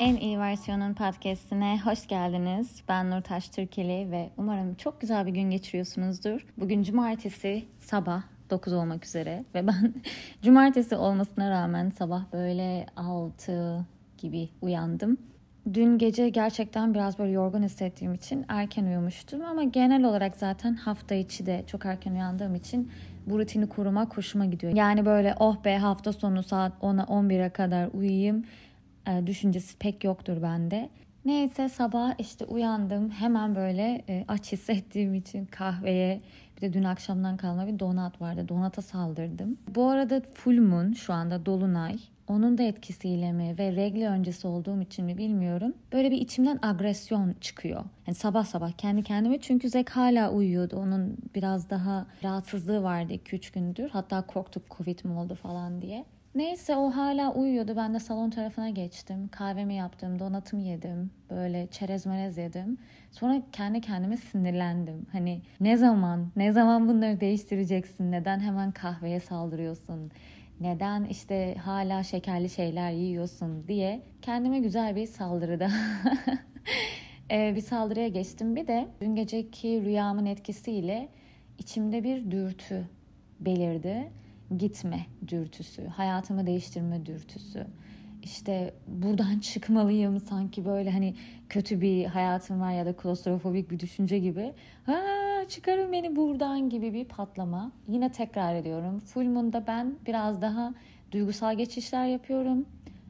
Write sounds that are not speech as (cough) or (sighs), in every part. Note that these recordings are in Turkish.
En iyi versiyonun podcastine hoş geldiniz. Ben Nurtaş Türkeli ve umarım çok güzel bir gün geçiriyorsunuzdur. Bugün cumartesi sabah 9 olmak üzere ve ben (laughs) cumartesi olmasına rağmen sabah böyle 6 gibi uyandım. Dün gece gerçekten biraz böyle yorgun hissettiğim için erken uyumuştum ama genel olarak zaten hafta içi de çok erken uyandığım için bu rutini kurmak hoşuma gidiyor. Yani böyle oh be hafta sonu saat 10'a 11'e kadar uyuyayım e, düşüncesi pek yoktur bende. Neyse sabah işte uyandım hemen böyle e, aç hissettiğim için kahveye bir de dün akşamdan kalma bir donat vardı. Donata saldırdım. Bu arada full moon şu anda dolunay. Onun da etkisiyle mi ve regle öncesi olduğum için mi bilmiyorum. Böyle bir içimden agresyon çıkıyor. Yani sabah sabah kendi kendime çünkü Zek hala uyuyordu. Onun biraz daha rahatsızlığı vardı 2-3 gündür. Hatta korktuk Covid mi oldu falan diye. Neyse o hala uyuyordu. Ben de salon tarafına geçtim. Kahvemi yaptım, donatımı yedim. Böyle çerez melez yedim. Sonra kendi kendime sinirlendim. Hani ne zaman, ne zaman bunları değiştireceksin? Neden hemen kahveye saldırıyorsun? Neden işte hala şekerli şeyler yiyorsun diye kendime güzel bir saldırıda (laughs) ee, bir saldırıya geçtim. Bir de dün geceki rüyamın etkisiyle içimde bir dürtü belirdi gitme dürtüsü, hayatımı değiştirme dürtüsü. İşte buradan (laughs) çıkmalıyım sanki böyle hani kötü bir hayatım var ya da klostrofobik bir düşünce gibi. Ha çıkarın beni buradan gibi bir patlama. Yine tekrar ediyorum. Full Moon'da ben biraz daha duygusal geçişler yapıyorum.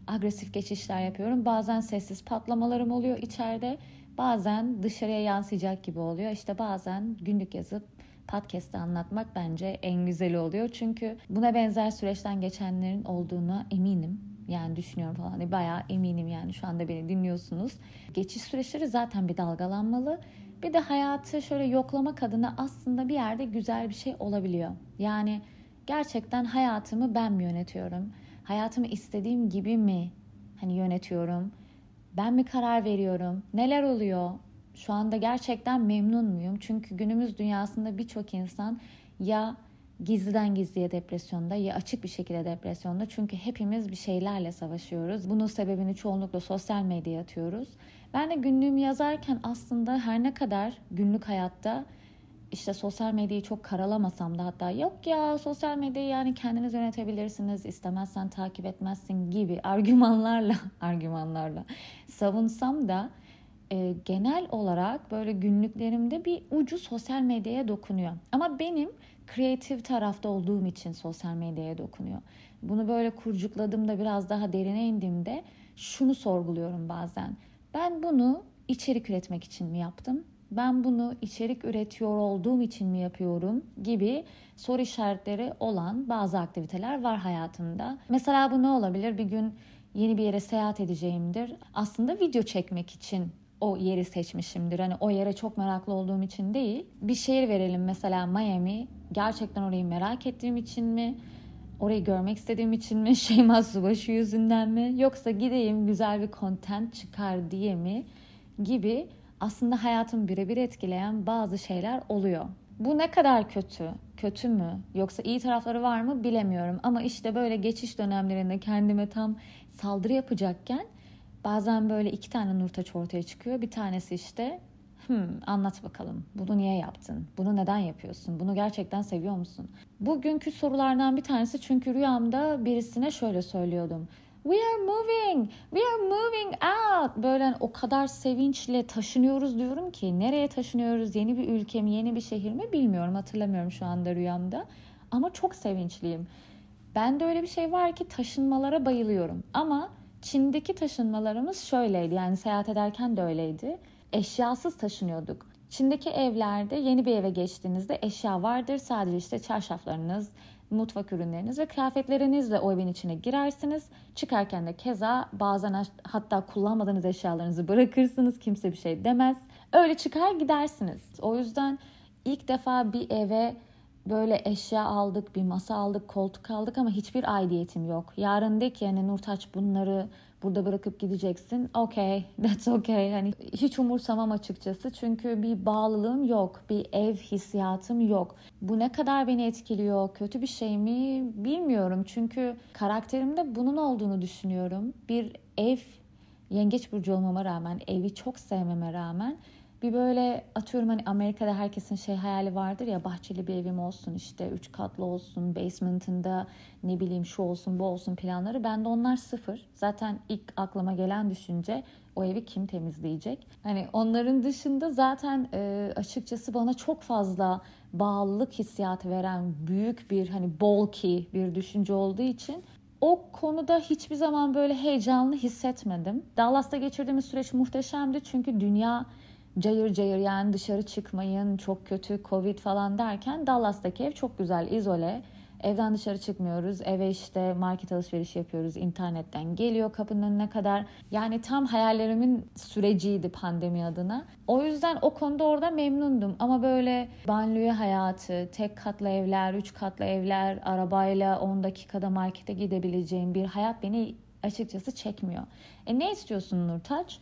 Agresif geçişler yapıyorum. Bazen sessiz patlamalarım oluyor içeride. Bazen dışarıya yansıyacak gibi oluyor. İşte bazen günlük yazıp podcast'te anlatmak bence en güzeli oluyor. Çünkü buna benzer süreçten geçenlerin olduğuna eminim. Yani düşünüyorum falan. Hani bayağı eminim yani şu anda beni dinliyorsunuz. Geçiş süreçleri zaten bir dalgalanmalı. Bir de hayatı şöyle yoklamak adına aslında bir yerde güzel bir şey olabiliyor. Yani gerçekten hayatımı ben mi yönetiyorum? Hayatımı istediğim gibi mi hani yönetiyorum? Ben mi karar veriyorum? Neler oluyor? Şu anda gerçekten memnun muyum? Çünkü günümüz dünyasında birçok insan ya gizliden gizliye depresyonda ya açık bir şekilde depresyonda. Çünkü hepimiz bir şeylerle savaşıyoruz. Bunun sebebini çoğunlukla sosyal medyaya atıyoruz. Ben de günlüğümü yazarken aslında her ne kadar günlük hayatta işte sosyal medyayı çok karalamasam da hatta yok ya sosyal medyayı yani kendiniz yönetebilirsiniz istemezsen takip etmezsin gibi (laughs) argümanlarla argümanlarla savunsam da e, genel olarak böyle günlüklerimde bir ucu sosyal medyaya dokunuyor. Ama benim kreatif tarafta olduğum için sosyal medyaya dokunuyor. Bunu böyle kurcukladığımda biraz daha derine indiğimde şunu sorguluyorum bazen. Ben bunu içerik üretmek için mi yaptım? Ben bunu içerik üretiyor olduğum için mi yapıyorum gibi soru işaretleri olan bazı aktiviteler var hayatımda. Mesela bu ne olabilir? Bir gün yeni bir yere seyahat edeceğimdir. Aslında video çekmek için o yeri seçmişimdir. Hani o yere çok meraklı olduğum için değil. Bir şehir verelim mesela Miami. Gerçekten orayı merak ettiğim için mi? Orayı görmek istediğim için mi? (laughs) Şeyma Subaşı yüzünden mi? Yoksa gideyim güzel bir content çıkar diye mi? Gibi aslında hayatımı birebir etkileyen bazı şeyler oluyor. Bu ne kadar kötü? Kötü mü? Yoksa iyi tarafları var mı bilemiyorum. Ama işte böyle geçiş dönemlerinde kendime tam saldırı yapacakken Bazen böyle iki tane Nurtaç ortaya çıkıyor. Bir tanesi işte hmm, anlat bakalım bunu niye yaptın? Bunu neden yapıyorsun? Bunu gerçekten seviyor musun? Bugünkü sorulardan bir tanesi çünkü rüyamda birisine şöyle söylüyordum. We are moving, we are moving out. Böyle hani o kadar sevinçle taşınıyoruz diyorum ki nereye taşınıyoruz? Yeni bir ülke mi, yeni bir şehir mi bilmiyorum. Hatırlamıyorum şu anda rüyamda. Ama çok sevinçliyim. Ben de öyle bir şey var ki taşınmalara bayılıyorum. Ama Çin'deki taşınmalarımız şöyleydi yani seyahat ederken de öyleydi. Eşyasız taşınıyorduk. Çin'deki evlerde yeni bir eve geçtiğinizde eşya vardır. Sadece işte çarşaflarınız, mutfak ürünleriniz ve kıyafetlerinizle o evin içine girersiniz. Çıkarken de keza bazen hatta kullanmadığınız eşyalarınızı bırakırsınız. Kimse bir şey demez. Öyle çıkar gidersiniz. O yüzden ilk defa bir eve böyle eşya aldık, bir masa aldık, koltuk aldık ama hiçbir aidiyetim yok. Yarın de ki yani Nurtaç bunları burada bırakıp gideceksin. Okay, (laughs) that's okay. Hani hiç umursamam açıkçası. Çünkü bir bağlılığım yok. Bir ev hissiyatım yok. Bu ne kadar beni etkiliyor? Kötü bir şey mi? Bilmiyorum. Çünkü karakterimde bunun olduğunu düşünüyorum. Bir ev yengeç burcu olmama rağmen, evi çok sevmeme rağmen bir böyle atıyorum hani Amerika'da herkesin şey hayali vardır ya bahçeli bir evim olsun işte üç katlı olsun basement'ında ne bileyim şu olsun bu olsun planları. Bende onlar sıfır. Zaten ilk aklıma gelen düşünce o evi kim temizleyecek? Hani onların dışında zaten e, açıkçası bana çok fazla bağlılık hissiyatı veren büyük bir hani bulky bir düşünce olduğu için o konuda hiçbir zaman böyle heyecanlı hissetmedim. Dallas'ta geçirdiğimiz süreç muhteşemdi çünkü dünya cayır cayır yani dışarı çıkmayın çok kötü covid falan derken Dallas'taki ev çok güzel izole. Evden dışarı çıkmıyoruz. Eve işte market alışverişi yapıyoruz. internetten geliyor kapının önüne kadar. Yani tam hayallerimin süreciydi pandemi adına. O yüzden o konuda orada memnundum. Ama böyle banliyö hayatı, tek katlı evler, üç katlı evler, arabayla 10 dakikada markete gidebileceğim bir hayat beni açıkçası çekmiyor. E ne istiyorsun Nurtaç?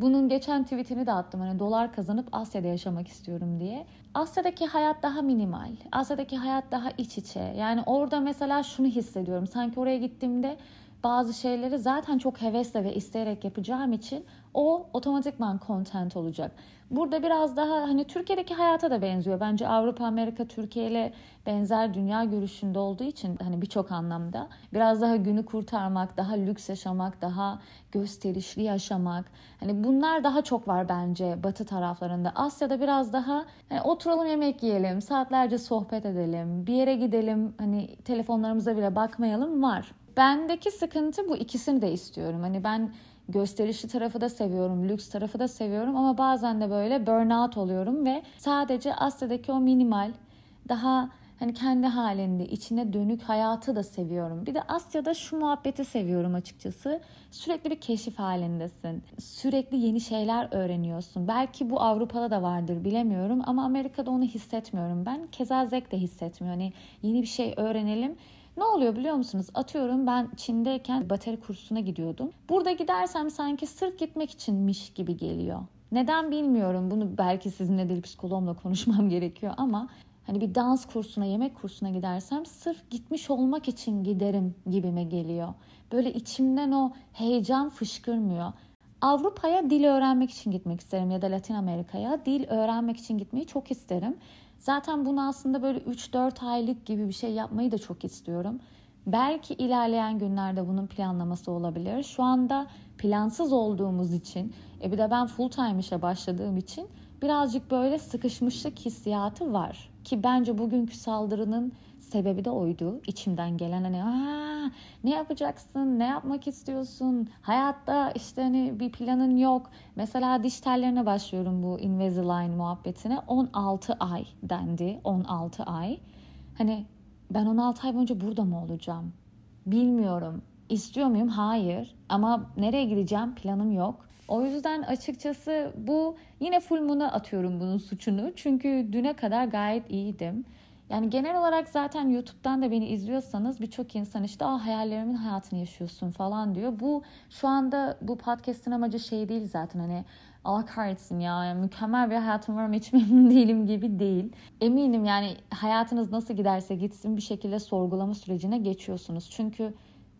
Bunun geçen tweetini de attım hani dolar kazanıp Asya'da yaşamak istiyorum diye. Asya'daki hayat daha minimal. Asya'daki hayat daha iç içe. Yani orada mesela şunu hissediyorum. Sanki oraya gittiğimde bazı şeyleri zaten çok hevesle ve isteyerek yapacağım için o otomatikman content olacak. Burada biraz daha hani Türkiye'deki hayata da benziyor. Bence Avrupa, Amerika, Türkiye ile benzer dünya görüşünde olduğu için hani birçok anlamda biraz daha günü kurtarmak, daha lüks yaşamak, daha gösterişli yaşamak. Hani bunlar daha çok var bence batı taraflarında. Asya'da biraz daha hani oturalım yemek yiyelim, saatlerce sohbet edelim, bir yere gidelim, hani telefonlarımıza bile bakmayalım var. Bendeki sıkıntı bu ikisini de istiyorum. Hani ben gösterişli tarafı da seviyorum, lüks tarafı da seviyorum ama bazen de böyle burnout oluyorum ve sadece Asya'daki o minimal, daha hani kendi halinde içine dönük hayatı da seviyorum. Bir de Asya'da şu muhabbeti seviyorum açıkçası. Sürekli bir keşif halindesin. Sürekli yeni şeyler öğreniyorsun. Belki bu Avrupa'da da vardır bilemiyorum ama Amerika'da onu hissetmiyorum ben. Keza Zek de hissetmiyor. Hani yeni bir şey öğrenelim ne oluyor biliyor musunuz? Atıyorum ben Çin'deyken bateri kursuna gidiyordum. Burada gidersem sanki sırf gitmek içinmiş gibi geliyor. Neden bilmiyorum. Bunu belki sizinle değil psikoloğumla konuşmam (laughs) gerekiyor ama hani bir dans kursuna, yemek kursuna gidersem sırf gitmiş olmak için giderim gibime geliyor. Böyle içimden o heyecan fışkırmıyor. Avrupa'ya dil öğrenmek için gitmek isterim ya da Latin Amerika'ya dil öğrenmek için gitmeyi çok isterim. Zaten bunu aslında böyle 3-4 aylık gibi bir şey yapmayı da çok istiyorum. Belki ilerleyen günlerde bunun planlaması olabilir. Şu anda plansız olduğumuz için, e bir de ben full time işe başladığım için birazcık böyle sıkışmışlık hissiyatı var. Ki bence bugünkü saldırının sebebi de oydu. İçimden gelen hani Aa, ne yapacaksın, ne yapmak istiyorsun, hayatta işte hani bir planın yok. Mesela diş tellerine başlıyorum bu Invisalign muhabbetine. 16 ay dendi, 16 ay. Hani ben 16 ay boyunca burada mı olacağım? Bilmiyorum. İstiyor muyum? Hayır. Ama nereye gideceğim? Planım yok. O yüzden açıkçası bu yine full moon'a atıyorum bunun suçunu. Çünkü düne kadar gayet iyiydim. Yani genel olarak zaten YouTube'dan da beni izliyorsanız birçok insan işte ah hayallerimin hayatını yaşıyorsun falan diyor. Bu şu anda bu podcast'ın amacı şey değil zaten hani Allah kahretsin ya mükemmel bir hayatım var ama hiç (laughs) memnun değilim gibi değil. Eminim yani hayatınız nasıl giderse gitsin bir şekilde sorgulama sürecine geçiyorsunuz. Çünkü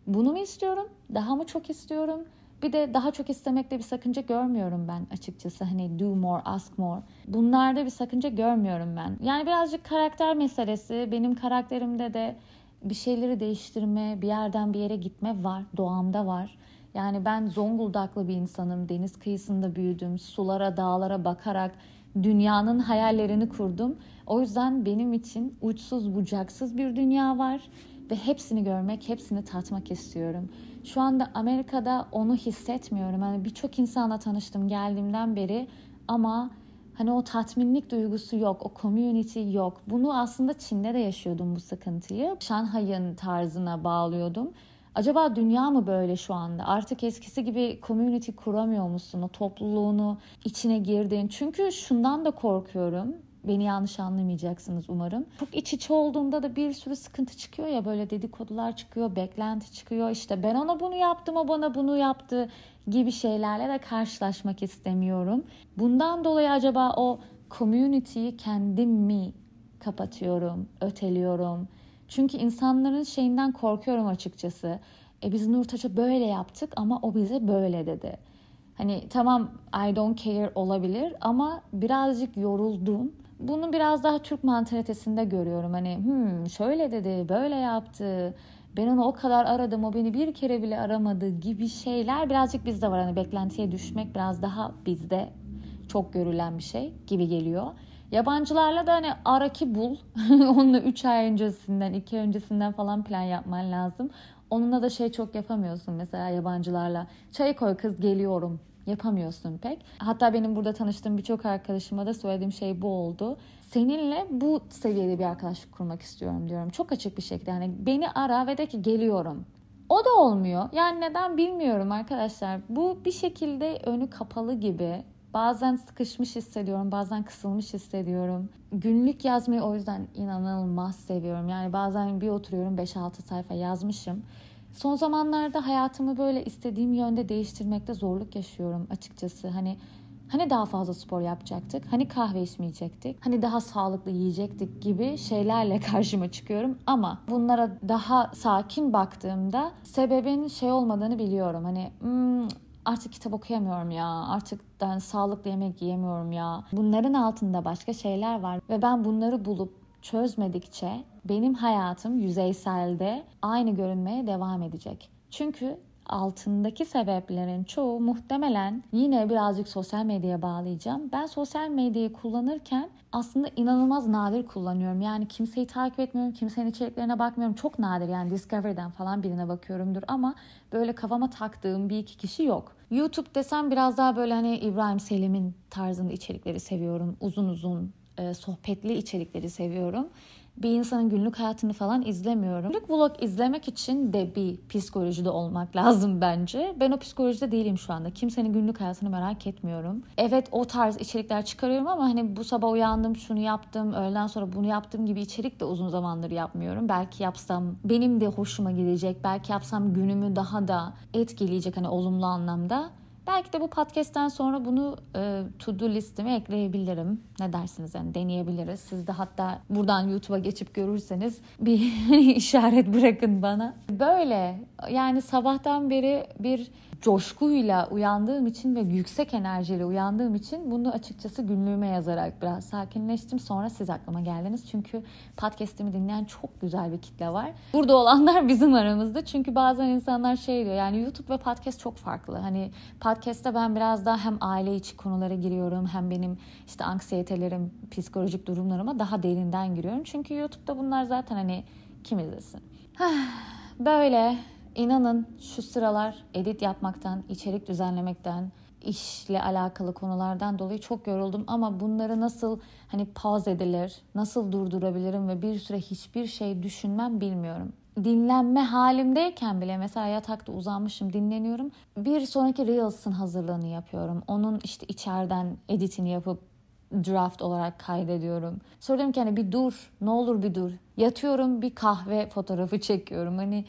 bunu mu istiyorum? Daha mı çok istiyorum? Bir de daha çok istemekte bir sakınca görmüyorum ben açıkçası. Hani do more, ask more. Bunlarda bir sakınca görmüyorum ben. Yani birazcık karakter meselesi. Benim karakterimde de bir şeyleri değiştirme, bir yerden bir yere gitme var. Doğamda var. Yani ben Zonguldaklı bir insanım. Deniz kıyısında büyüdüm. Sulara, dağlara bakarak dünyanın hayallerini kurdum. O yüzden benim için uçsuz bucaksız bir dünya var ve hepsini görmek, hepsini tatmak istiyorum. Şu anda Amerika'da onu hissetmiyorum. Hani birçok insanla tanıştım geldiğimden beri ama hani o tatminlik duygusu yok, o community yok. Bunu aslında Çin'de de yaşıyordum bu sıkıntıyı. Şanghay'ın tarzına bağlıyordum. Acaba dünya mı böyle şu anda? Artık eskisi gibi community kuramıyor musun? O topluluğunu içine girdin. Çünkü şundan da korkuyorum. Beni yanlış anlamayacaksınız umarım. Çok iç içe olduğumda da bir sürü sıkıntı çıkıyor ya böyle dedikodular çıkıyor, beklenti çıkıyor. İşte ben ona bunu yaptım, o bana bunu yaptı gibi şeylerle de karşılaşmak istemiyorum. Bundan dolayı acaba o community'yi kendim mi kapatıyorum, öteliyorum? Çünkü insanların şeyinden korkuyorum açıkçası. E biz Nurtaç'a böyle yaptık ama o bize böyle dedi. Hani tamam I don't care olabilir ama birazcık yoruldum. Bunu biraz daha Türk mantalitesinde görüyorum. Hani hmm, şöyle dedi, böyle yaptı. Ben onu o kadar aradım, o beni bir kere bile aramadı gibi şeyler birazcık bizde var. Hani beklentiye düşmek biraz daha bizde çok görülen bir şey gibi geliyor. Yabancılarla da hani ara ki bul. (laughs) Onunla 3 ay öncesinden, 2 öncesinden falan plan yapman lazım. Onunla da şey çok yapamıyorsun mesela yabancılarla. Çay koy kız geliyorum yapamıyorsun pek. Hatta benim burada tanıştığım birçok arkadaşıma da söylediğim şey bu oldu. Seninle bu seviyede bir arkadaşlık kurmak istiyorum diyorum. Çok açık bir şekilde yani beni ara ve de ki geliyorum. O da olmuyor. Yani neden bilmiyorum arkadaşlar. Bu bir şekilde önü kapalı gibi. Bazen sıkışmış hissediyorum, bazen kısılmış hissediyorum. Günlük yazmayı o yüzden inanılmaz seviyorum. Yani bazen bir oturuyorum 5-6 sayfa yazmışım. Son zamanlarda hayatımı böyle istediğim yönde değiştirmekte zorluk yaşıyorum açıkçası. Hani hani daha fazla spor yapacaktık, hani kahve içmeyecektik, hani daha sağlıklı yiyecektik gibi şeylerle (laughs) karşıma çıkıyorum. Ama bunlara daha sakin baktığımda sebebin şey olmadığını biliyorum. Hani hmm, artık kitap okuyamıyorum ya, artık ben sağlıklı yemek yiyemiyorum ya. Bunların altında başka şeyler var ve ben bunları bulup çözmedikçe benim hayatım yüzeyselde aynı görünmeye devam edecek. Çünkü altındaki sebeplerin çoğu muhtemelen yine birazcık sosyal medyaya bağlayacağım. Ben sosyal medyayı kullanırken aslında inanılmaz nadir kullanıyorum. Yani kimseyi takip etmiyorum, kimsenin içeriklerine bakmıyorum. Çok nadir yani Discovery'den falan birine bakıyorumdur ama böyle kafama taktığım bir iki kişi yok. YouTube desem biraz daha böyle hani İbrahim Selim'in tarzında içerikleri seviyorum. Uzun uzun e, sohbetli içerikleri seviyorum bir insanın günlük hayatını falan izlemiyorum. Günlük vlog izlemek için de bir psikolojide olmak (laughs) lazım bence. Ben o psikolojide değilim şu anda. Kimsenin günlük hayatını merak etmiyorum. Evet o tarz içerikler çıkarıyorum ama hani bu sabah uyandım şunu yaptım, öğleden sonra bunu yaptım gibi içerik de uzun zamandır yapmıyorum. Belki yapsam benim de hoşuma gidecek. Belki yapsam günümü daha da etkileyecek hani olumlu anlamda. Belki de bu podcast'ten sonra bunu e, to do listeme ekleyebilirim. Ne dersiniz yani deneyebiliriz. Siz de hatta buradan YouTube'a geçip görürseniz bir (laughs) işaret bırakın bana. Böyle yani sabahtan beri bir coşkuyla uyandığım için ve yüksek enerjiyle uyandığım için bunu açıkçası günlüğüme yazarak biraz sakinleştim. Sonra siz aklıma geldiniz. Çünkü podcast'imi dinleyen çok güzel bir kitle var. Burada olanlar (laughs) bizim aramızda. Çünkü bazen insanlar şey diyor yani YouTube ve podcast çok farklı. Hani podcast'te ben biraz daha hem aile içi konulara giriyorum hem benim işte anksiyetelerim, psikolojik durumlarıma daha derinden giriyorum. Çünkü YouTube'da bunlar zaten hani kim izlesin? (sighs) Böyle İnanın şu sıralar edit yapmaktan, içerik düzenlemekten, işle alakalı konulardan dolayı çok yoruldum ama bunları nasıl hani pause edilir, nasıl durdurabilirim ve bir süre hiçbir şey düşünmem bilmiyorum. Dinlenme halimdeyken bile mesela yatakta uzanmışım dinleniyorum. Bir sonraki Reels'ın hazırlığını yapıyorum. Onun işte içeriden editini yapıp draft olarak kaydediyorum. Sonra ki hani bir dur, ne olur bir dur. Yatıyorum bir kahve fotoğrafı çekiyorum. Hani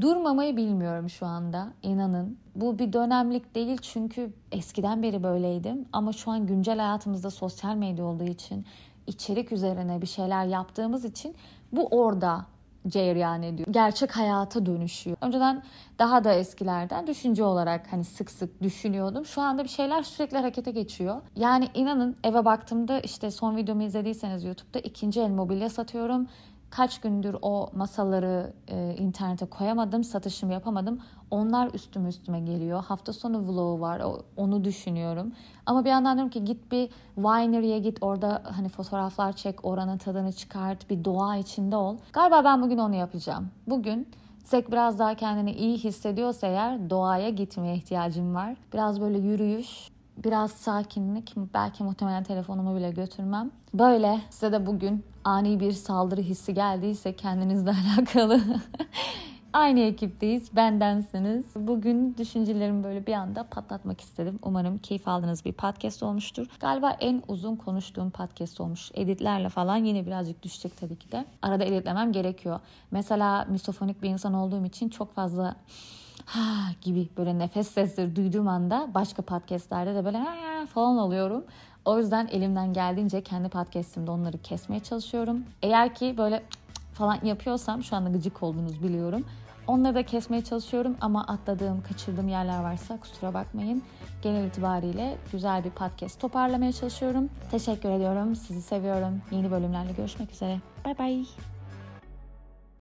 Durmamayı bilmiyorum şu anda inanın. Bu bir dönemlik değil çünkü eskiden beri böyleydim ama şu an güncel hayatımızda sosyal medya olduğu için içerik üzerine bir şeyler yaptığımız için bu orada cereyan ediyor. Gerçek hayata dönüşüyor. Önceden daha da eskilerden düşünce olarak hani sık sık düşünüyordum. Şu anda bir şeyler sürekli harekete geçiyor. Yani inanın eve baktığımda işte son videomu izlediyseniz YouTube'da ikinci el mobilya satıyorum Kaç gündür o masaları e, internete koyamadım, satışımı yapamadım. Onlar üstüme üstüme geliyor. Hafta sonu vlogu var, onu düşünüyorum. Ama bir yandan diyorum ki git bir winery'e git, orada hani fotoğraflar çek, oranın tadını çıkart, bir doğa içinde ol. Galiba ben bugün onu yapacağım. Bugün Zek biraz daha kendini iyi hissediyorsa eğer doğaya gitmeye ihtiyacım var. Biraz böyle yürüyüş, biraz sakinlik, belki muhtemelen telefonumu bile götürmem. Böyle size de bugün ani bir saldırı hissi geldiyse kendinizle (laughs) alakalı Aynı ekipteyiz, bendensiniz. Bugün düşüncelerimi böyle bir anda patlatmak istedim. Umarım keyif aldığınız bir podcast olmuştur. Galiba en uzun konuştuğum podcast olmuş. Editlerle falan yine birazcık düşecek tabii ki de. Arada editlemem gerekiyor. Mesela misofonik bir insan olduğum için çok fazla ha gibi böyle nefes sesleri duyduğum anda başka podcastlerde de böyle ha falan oluyorum. O yüzden elimden geldiğince kendi podcastimde onları kesmeye çalışıyorum. Eğer ki böyle falan yapıyorsam şu anda gıcık olduğunuzu biliyorum. Onları da kesmeye çalışıyorum ama atladığım, kaçırdığım yerler varsa kusura bakmayın. Genel itibariyle güzel bir podcast toparlamaya çalışıyorum. Teşekkür ediyorum. Sizi seviyorum. Yeni bölümlerle görüşmek üzere. Bay bay.